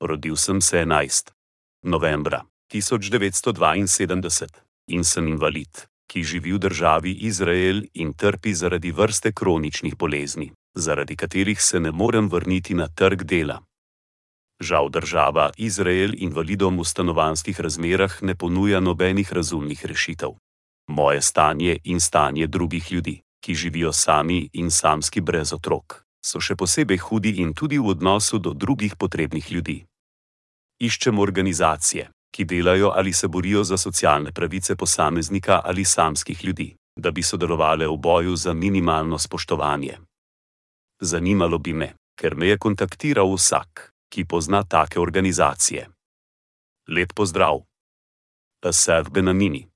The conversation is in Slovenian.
Rodil sem se 11. novembra 1972 in sem invalid, ki živi v državi Izrael in trpi zaradi vrste kroničnih bolezni, zaradi katerih se ne morem vrniti na trg dela. Žal država Izrael invalidom v stanovanskih razmerah ne ponuja nobenih razumnih rešitev. Moje stanje in stanje drugih ljudi, ki živijo sami in samski brez otrok, so še posebej hudi in tudi v odnosu do drugih potrebnih ljudi. Iščem organizacije, ki delajo ali se borijo za socialne pravice posameznika ali samskih ljudi, da bi sodelovali v boju za minimalno spoštovanje. Zanimalo bi me, ker me je kontaktiral vsak, ki pozna take organizacije. Lep pozdrav! Asaf Benamini